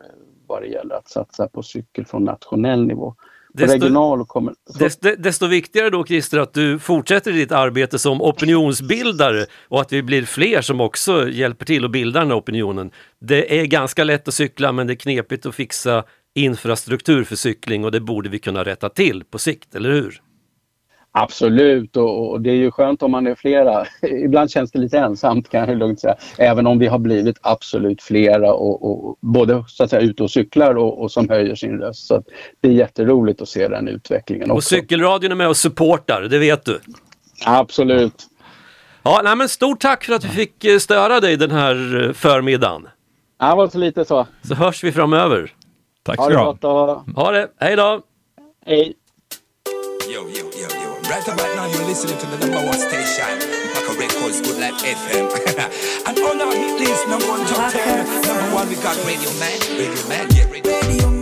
vad det gäller att satsa på cykel från nationell nivå. Desto, regional och kommer, desto, desto, viktigare då Christer att du fortsätter ditt arbete som opinionsbildare och att vi blir fler som också hjälper till att bilda den här opinionen. Det är ganska lätt att cykla men det är knepigt att fixa infrastruktur för cykling och det borde vi kunna rätta till på sikt, eller hur? Absolut och, och, det är ju skönt om man är flera. Ibland känns det lite ensamt kan jag lugnt säga. Även om vi har blivit absolut flera och, och både så att säga ute och cyklar och, och som höjer sin röst. Så det är jätteroligt att se den utvecklingen också. Och cykelradion är med och supportar, det vet du? Absolut. Ja, nej, men stort tack för att vi fick eh, störa dig den här eh, förmiddagen. Ja, det var så lite så. Så hörs vi framöver. Tack ska du ha. Det ha. ha det, hej då! Hej! Yo, yo, yo, yo. Right about now you're listening to the number one station. Back records good like FM. and on our hit list, number one top ten. Number one we got Radio Man, Radio Man, yeah, Radio Man.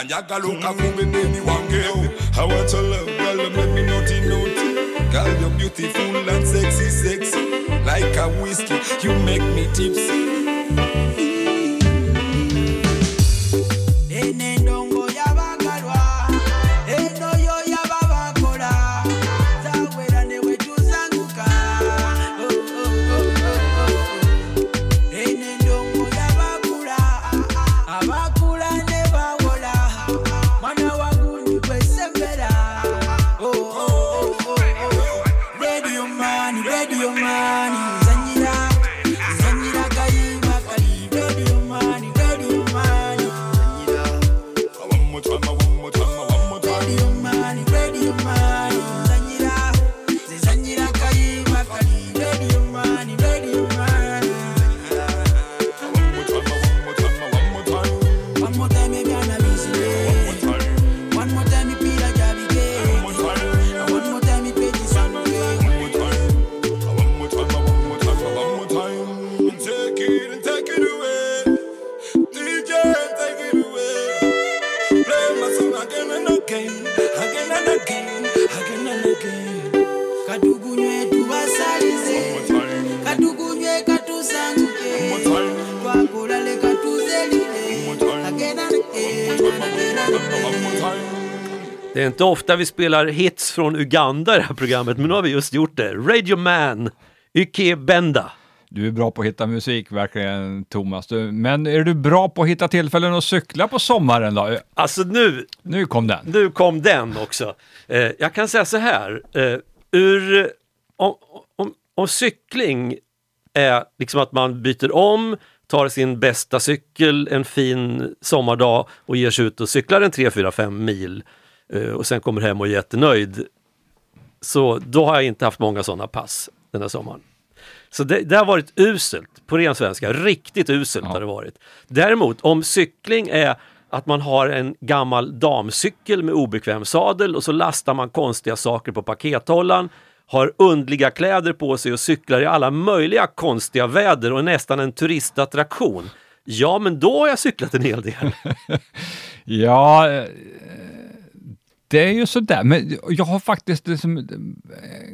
and ya gotta look at me, baby, one girl. I want to love, girl, let me naughty, naughty. Girl, you're beautiful and sexy, sexy. Like a whiskey, you make me tipsy. där vi spelar hits från Uganda i det här programmet, men nu har vi just gjort det. Radio Man, Yke Benda. Du är bra på att hitta musik, verkligen Thomas. Du, men är du bra på att hitta tillfällen att cykla på sommaren då? Alltså nu... Nu kom den. Nu kom den också. Eh, jag kan säga så här, eh, ur... Om, om, om cykling är liksom att man byter om, tar sin bästa cykel en fin sommardag och ger sig ut och cyklar en 3, 4, 5 mil Eh, och sen kommer hem och är jättenöjd. Så då har jag inte haft många sådana pass den här sommaren. Så det, det, har varit uselt, på ren svenska, riktigt uselt ja. har det varit. Däremot om cykling är att man har en gammal damcykel med obekväm sadel och så lastar man konstiga saker på pakethållaren, har undliga kläder på sig och cyklar i alla möjliga konstiga väder och är nästan en turistattraktion. Ja, men då har jag cyklat en hel del. ja, eh, det är ju sådär, men jag har faktiskt liksom eh,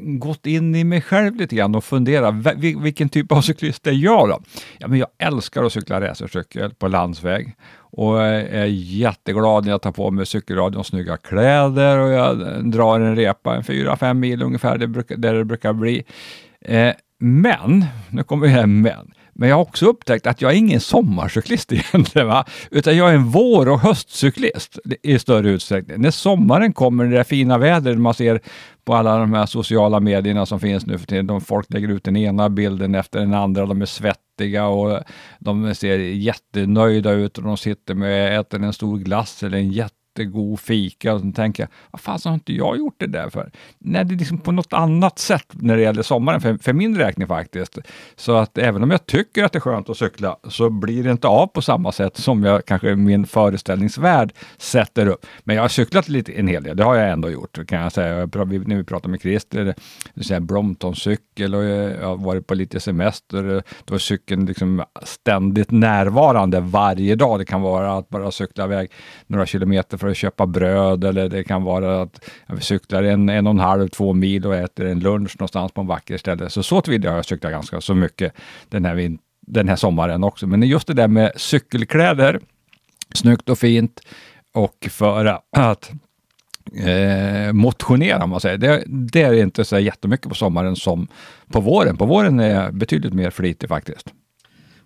gått in i mig själv lite grann och funderat, vilken typ av cyklist är jag då? Ja, men jag älskar att cykla racercykel på landsväg och är jätteglad när jag tar på mig cykelradion snygga kläder och jag drar en repa en 4-5 mil ungefär, där det brukar bli. Eh, men, nu kommer det men, men jag har också upptäckt att jag är ingen sommarcyklist egentligen, va? utan jag är en vår och höstcyklist i större utsträckning. När sommaren kommer, det där fina vädret man ser på alla de här sociala medierna som finns nu för tiden. Folk lägger ut den ena bilden efter den andra, de är svettiga och de ser jättenöjda ut och de sitter med, äter en stor glass eller en jätte jättegod fika och så tänker jag, vad fan har inte jag gjort det där för? Nej, det är liksom på något annat sätt när det gäller sommaren, för, för min räkning faktiskt. Så att även om jag tycker att det är skönt att cykla så blir det inte av på samma sätt som jag kanske min föreställningsvärld sätter upp. Men jag har cyklat lite en hel del, det har jag ändå gjort kan jag säga. Jag, när vi pratar med Christer, Bromptoncykel och eh, jag har varit på lite semester. Eh, då är cykeln liksom ständigt närvarande varje dag. Det kan vara att bara cykla iväg några kilometer för att köpa bröd eller det kan vara att vi cyklar en, en och en halv, två mil och äter en lunch någonstans på en vacker ställe. Så så tillvida har jag cyklat ganska så mycket den här, den här sommaren också. Men just det där med cykelkläder, snyggt och fint och för att eh, motionera, om man säger. Det, det är inte så jättemycket på sommaren som på våren. På våren är jag betydligt mer flitig faktiskt.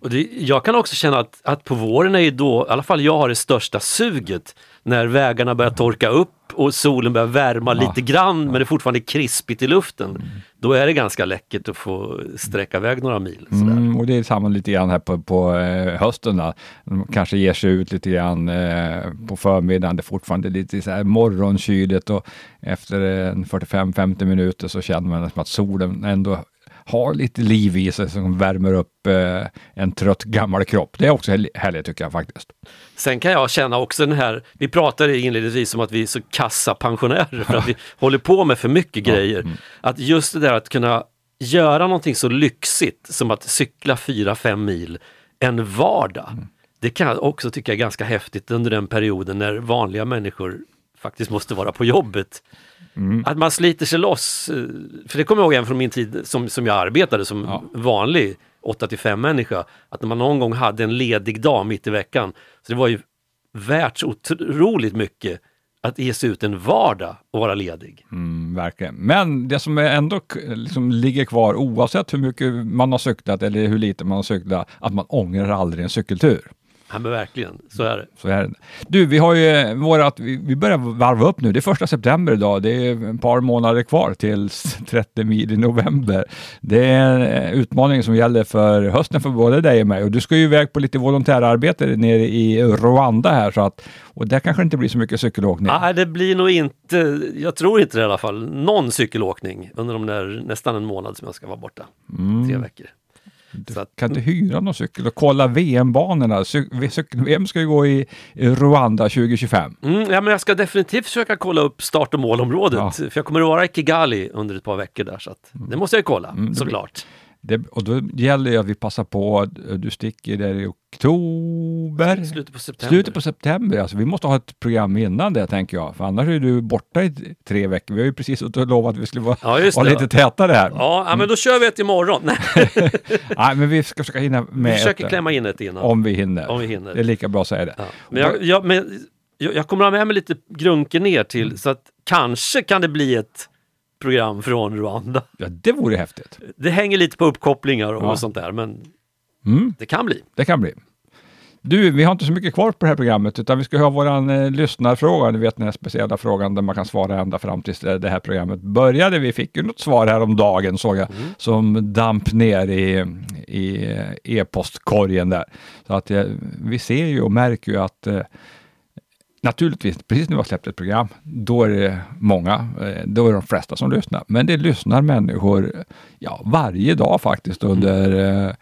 Och det, jag kan också känna att, att på våren är ju då, i alla fall jag har det största suget när vägarna börjar torka upp och solen börjar värma ja. lite grann men det är fortfarande krispigt i luften. Mm. Då är det ganska läckert att få sträcka iväg några mil. Mm, och det är samma lite grann här på, på eh, hösten. Då. De kanske ger sig ut lite grann eh, på förmiddagen. Det är fortfarande lite så här morgonkyligt och efter 45-50 minuter så känner man att solen ändå har lite liv i sig som värmer upp eh, en trött gammal kropp. Det är också härligt tycker jag faktiskt. Sen kan jag känna också den här, vi pratade inledningsvis om att vi är så kassa pensionärer för att vi håller på med för mycket grejer. Mm. Att just det där att kunna göra någonting så lyxigt som att cykla 4-5 mil en vardag. Mm. Det kan jag också tycka är ganska häftigt under den perioden när vanliga människor faktiskt måste vara på jobbet. Mm. Att man sliter sig loss. Eh, för det kommer jag ihåg även från min tid som, som jag arbetade som ja. vanlig 8 till 5 människa. Att när man någon gång hade en ledig dag mitt i veckan. Så det var ju värt så otroligt mycket att ge sig ut en vardag och vara ledig. Mm, verkligen. Men det som ändå liksom ligger kvar oavsett hur mycket man har cyklat eller hur lite man har cyklat, att man ångrar aldrig en cykeltur. Ja men verkligen, så är det. Så är det. Du, vi har ju vårat, vi börjar varva upp nu. Det är första september idag. Det är ett par månader kvar till 30 mil i november. Det är en utmaning som gäller för hösten för både dig och mig. Och du ska ju iväg på lite volontärarbete nere i Rwanda här. Så att, och där kanske det inte blir så mycket cykelåkning. Nej, det blir nog inte, jag tror inte det i alla fall, någon cykelåkning under de där nästan en månad som jag ska vara borta. Mm. Tre veckor. Du att, kan inte hyra någon cykel och kolla VM-banorna. Cykel-VM ska ju gå i Rwanda 2025. Mm, ja, men jag ska definitivt försöka kolla upp start och målområdet. Ja. För jag kommer att vara i Kigali under ett par veckor där. Så att, det måste jag kolla, mm, såklart. Det, och då gäller det att vi passar på, du sticker där i oktober. Slutet på september. Slutet på september, alltså vi måste ha ett program innan det tänker jag. För annars är du borta i tre veckor. Vi har ju precis lovat att vi skulle vara, ja, vara lite tätare här. Ja, ja, men då kör vi ett imorgon. Nej, men vi ska försöka hinna med Vi försöker ett, klämma in ett innan. Om vi hinner. Om vi hinner. Det är lika bra att säga det. Ja. Men, jag, jag, men jag, jag kommer ha med mig lite grunker ner till mm. så att kanske kan det bli ett program från Rwanda. Ja, det vore häftigt. Det hänger lite på uppkopplingar och, ja. sånt där, men mm. det kan bli. Det kan bli. Du, vi har inte så mycket kvar på det här programmet, utan vi ska ha våran eh, lyssnarfråga. Ni vet den här speciella frågan där man kan svara ända fram tills det här programmet började. Vi fick ju något svar här om dagen såg jag, mm. som damp ner i, i eh, e-postkorgen där. Så att eh, vi ser ju och märker ju att eh, Naturligtvis, precis när vi har släppt ett program, då är det många, eh, då är det de flesta som lyssnar. Men det lyssnar människor ja, varje dag faktiskt under mm.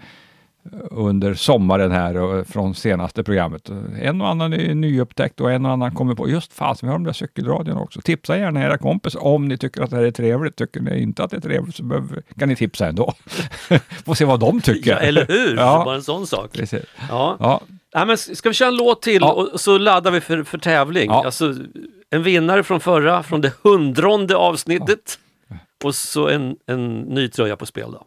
under sommaren här och från senaste programmet. En och annan är nyupptäckt och en och annan kommer på, just fasen, vi har de där cykelradion också. Tipsa gärna era kompisar om ni tycker att det här är trevligt. Tycker ni inte att det är trevligt så behöver, kan ni tipsa ändå. Få se vad de tycker. Ja, eller hur? Ja. Bara en sån sak. Precis. Ja. Ja. Ja, men ska vi köra en låt till Ja. och så laddar vi för, för tävling. Ja. Alltså, en vinnare från förra, från det hundronde avsnittet. Och så en, en ny tröja på spel då.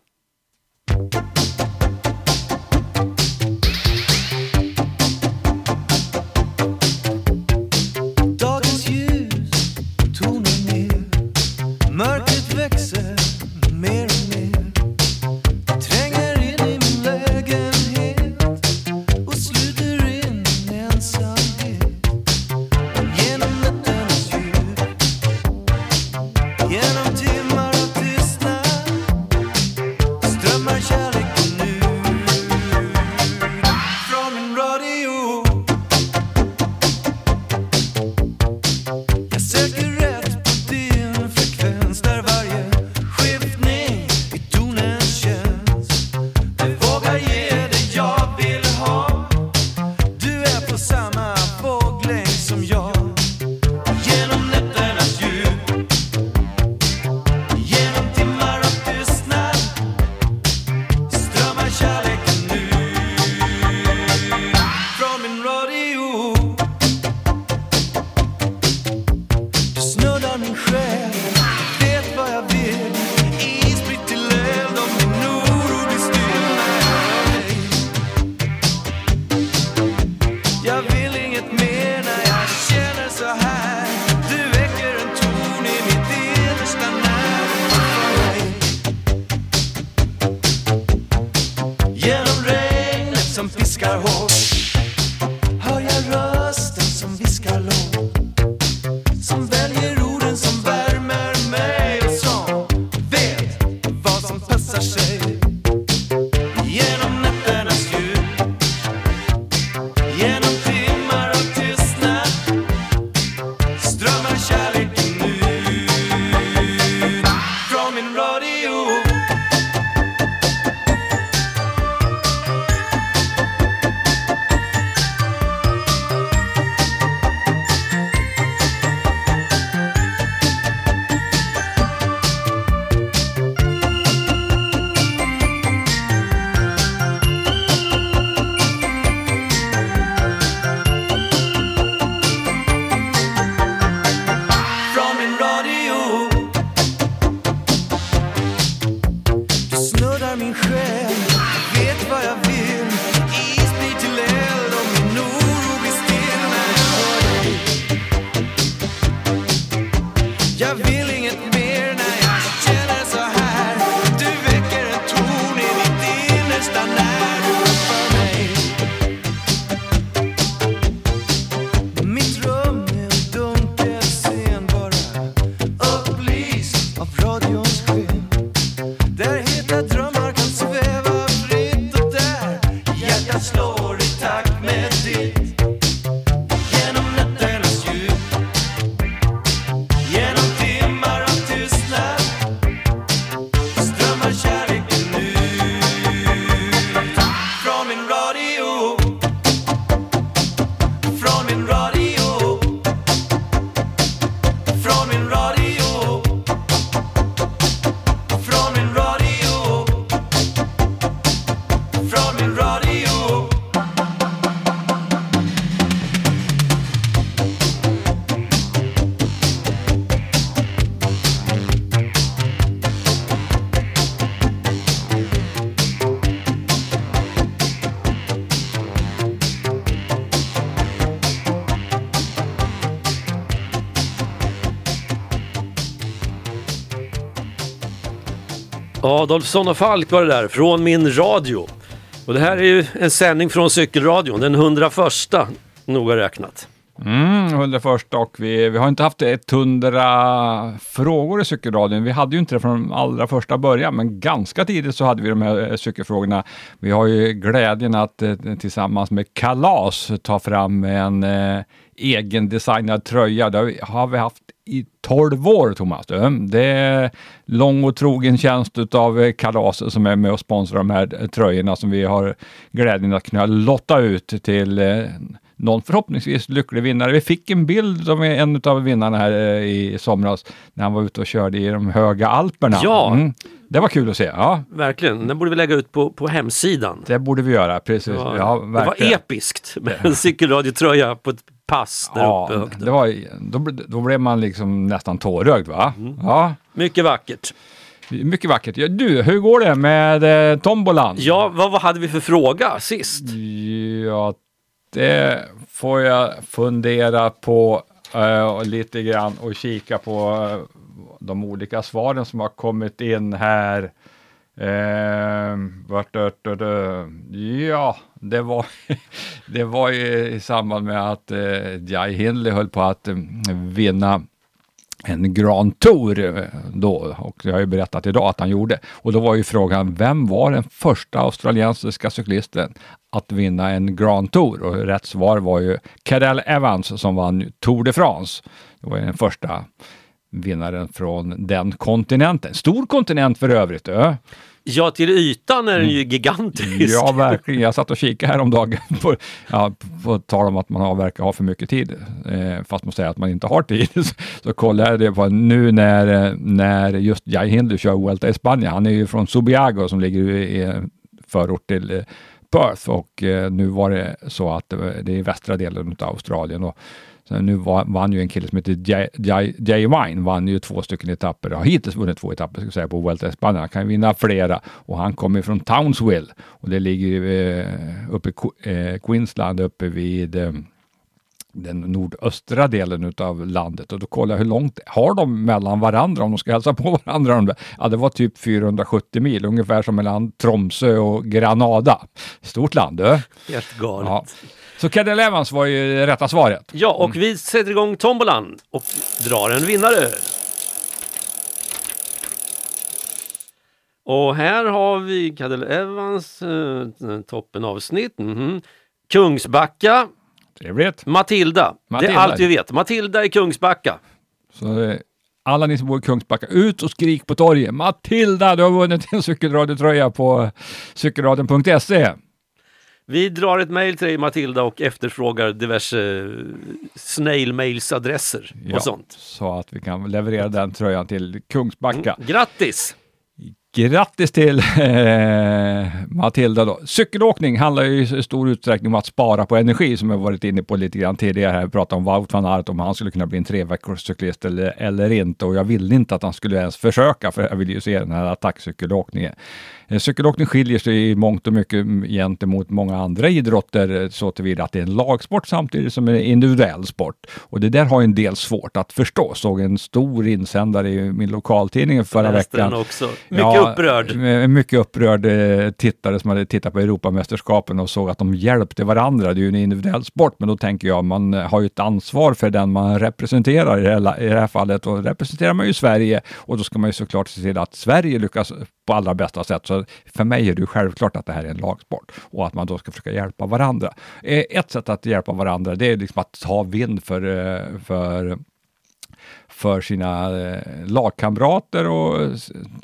Av Adolfsson och Falk var det där, från min radio. Och det här är ju en sändning från cykelradion, den 101 noga räknat. Mm, 101 och vi, vi har inte haft 100 frågor i cykelradion. Vi hade ju inte det från allra första början, men ganska tidigt så hade vi de här eh, cykelfrågorna. Vi har ju glädjen att eh, tillsammans med Kalas ta fram en eh, egendesignad tröja. Det har vi haft i 12 år, Thomas. Du. Det är lång och trogen tjänst av Kalas som är med och sponsrar de här tröjorna som vi har glädjen att kunna lotta ut till eh, någon förhoppningsvis lycklig vinnare. Vi fick en bild av en av vinnarna här eh, i somras när han var ute och körde i de höga Alperna. Ja. Mm. Det var kul att se. Ja, Verkligen, den borde vi lägga ut på, på hemsidan. det borde vi göra. Precis. Det var, ja, det var episkt med en cykelradiotröja på ett pass där uppe Ja, högt. det var, då, då blev man liksom nästan tårögd va? Mm. Ja, Mycket vackert. mycket vackert. Ja, Du, hur går det med eh, tombolan? Ja, vad, vad hade vi för fråga sist? Ja, det får jag fundera på eh, lite grann och kika på eh, de olika svaren som har kommit in här. Vart, vart, vart, vart. ja, det var, det var ju i samband med att eh, Jai Hindley höll på att eh, vinna en Grand Tour eh, då och jag har ju berättat idag att han gjorde. Och då var ju frågan, vem var den första australiensiska cyklisten att vinna en Grand Tour? Och rätt svar var ju Cadel Evans som vann Tour de France. Det var ju den första vinnaren från den kontinenten. Stor kontinent för övrigt. Ö. Ja, till ytan är den ju gigantisk. Mm. Ja, verkligen. Jag satt och kikade häromdagen på, ja, på tal om att man verkar ha för mycket tid, eh, fast man säger att man inte har tid. Så, så kollade jag det på nu när, eh, när just Jai Hindley kör Vuelta i Spanien. Han är ju från Subiago som ligger i förort till eh, Perth och eh, nu var det så att det var- det är västra delen av Australien. Och, så nu vann ju en kille som heter Jay, Jay, Jay Wine, vann ju två stycken etapper, har hittills vunnit två etapper ska jag säga, på Vuelta Spanien. Han kan ju vinna flera. Och han kommer från Townsville. Och det ligger eh, uppe i eh, Queensland, uppe vid eh, den nordöstra delen av landet och då kollade jag hur långt har de mellan varandra om de ska hälsa på varandra. Ja, det var typ 470 mil, ungefär som mellan Tromsö och Granada. Stort land du. Helt galet. Ja. Ja. Så Cadel Evans var ju rätta svaret. och vi sätter igång tombolan och drar en vinnare. Och här har vi Cadel Evans, eh, toppen avsnitt. Mhm. Kungsbacka, Trevligt. Matilda. Det Matilda. är allt vi vet. Matilda i Kungsbacka. Så eh, alla ni som bor i Kungsbacka, ut och skrik på torget. Matilda, du har vunnit en cykelradiotröja på cykelradion.se. Vi drar ett mejl till dig Matilda och efterfrågar diverse eh, snail mails adresser och sånt. Så att vi kan leverera den tröjan till Kungsbacka. Grattis! Grattis till eh, Matilda då. Cykelåkning handlar ju i stor utsträckning om att spara på energi som jag varit inne på lite grann tidigare. här. Vi pratade om Wout van Aert, om han skulle kunna bli en tre veckors cyklist eller, eller inte. Och jag ville inte att han skulle ens försöka, för jag ville ju se den här attackcykelåkningen. Eh, Cykelåkning skiljer sig i mångt och mycket gentemot många andra idrotter eh, så tillvida att det är en lagsport samtidigt som en individuell sport. Och det där har en del svårt att förstå. Såg en stor insändare i min lokaltidning förra veckan. också. Mycket upprörd. En mycket upprörd eh, tittare som hade tittat på Europamästerskapen och såg att de hjälpte varandra. Det är ju en individuell sport, men då tänker jag man har ju ett ansvar för den man representerar i det här, i det här fallet. Och representerar man ju Sverige och då ska man ju såklart se till att Sverige lyckas på allra bästa sätt. Så för mig är det ju självklart att det här är en lagsport och att man då ska försöka hjälpa varandra. Eh, Ett sätt att hjälpa varandra, det är liksom att ta vind för, eh, för för sina eh, lagkamrater och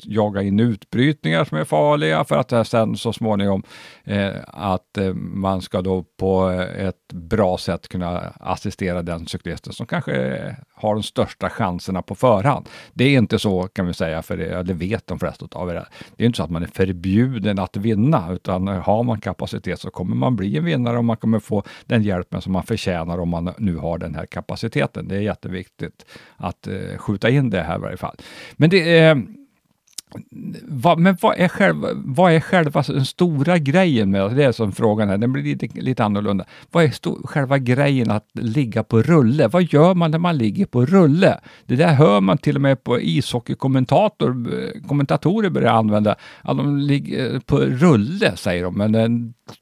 jaga in utbrytningar som är farliga för att sen så småningom eh, att eh, man ska då på ett bra sätt kunna assistera den cyklisten som kanske har de största chanserna på förhand. Det är inte så kan vi säga, för det, det vet de flesta av er. Det är inte så att man är förbjuden att vinna, utan har man kapacitet så kommer man bli en vinnare och man kommer få den hjälpen som man förtjänar om man nu har den här kapaciteten. Det är jätteviktigt att eh, skjuta in det här i varje fall. Men det eh, Va, men vad är, själva, vad är själva den stora grejen med det är som frågan är, den blir lite, lite annorlunda. Vad är stor, själva grejen att ligga på rulle? Vad gör man när man ligger på rulle? Det där hör man till och med på ishockeykommentatorer eh, kommentatorer börjar använda. Att de ligger eh, på rulle säger de, men eh,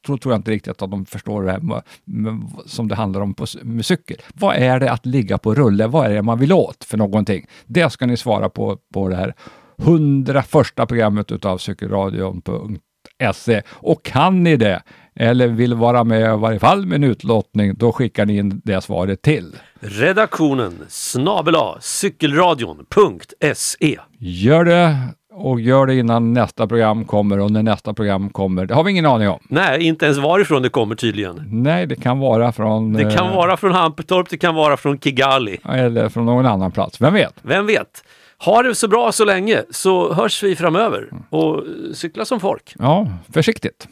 då tror jag inte riktigt att de förstår det här med, med, som det handlar om på, med cykel. Vad är det att ligga på rulle? Vad är det man vill åt för någonting? Det ska ni svara på på det här 101 programmet utav cykelradion.se. Och kan ni det, eller vill vara med i varje fall med en utlottning, då skickar ni in det svaret till. Redaktionen snabela cykelradion.se Gör det och gör det innan nästa program kommer och när nästa program kommer, det har vi ingen aning om. Nej, inte ens varifrån det kommer tydligen. Nej, det kan vara från... Det kan eh, vara från Hampetorp, det kan vara från Kigali. Eller från någon annan plats, vem vet? Vem vet? Ha det så bra så länge så hörs vi framöver och cykla som folk. Ja, försiktigt.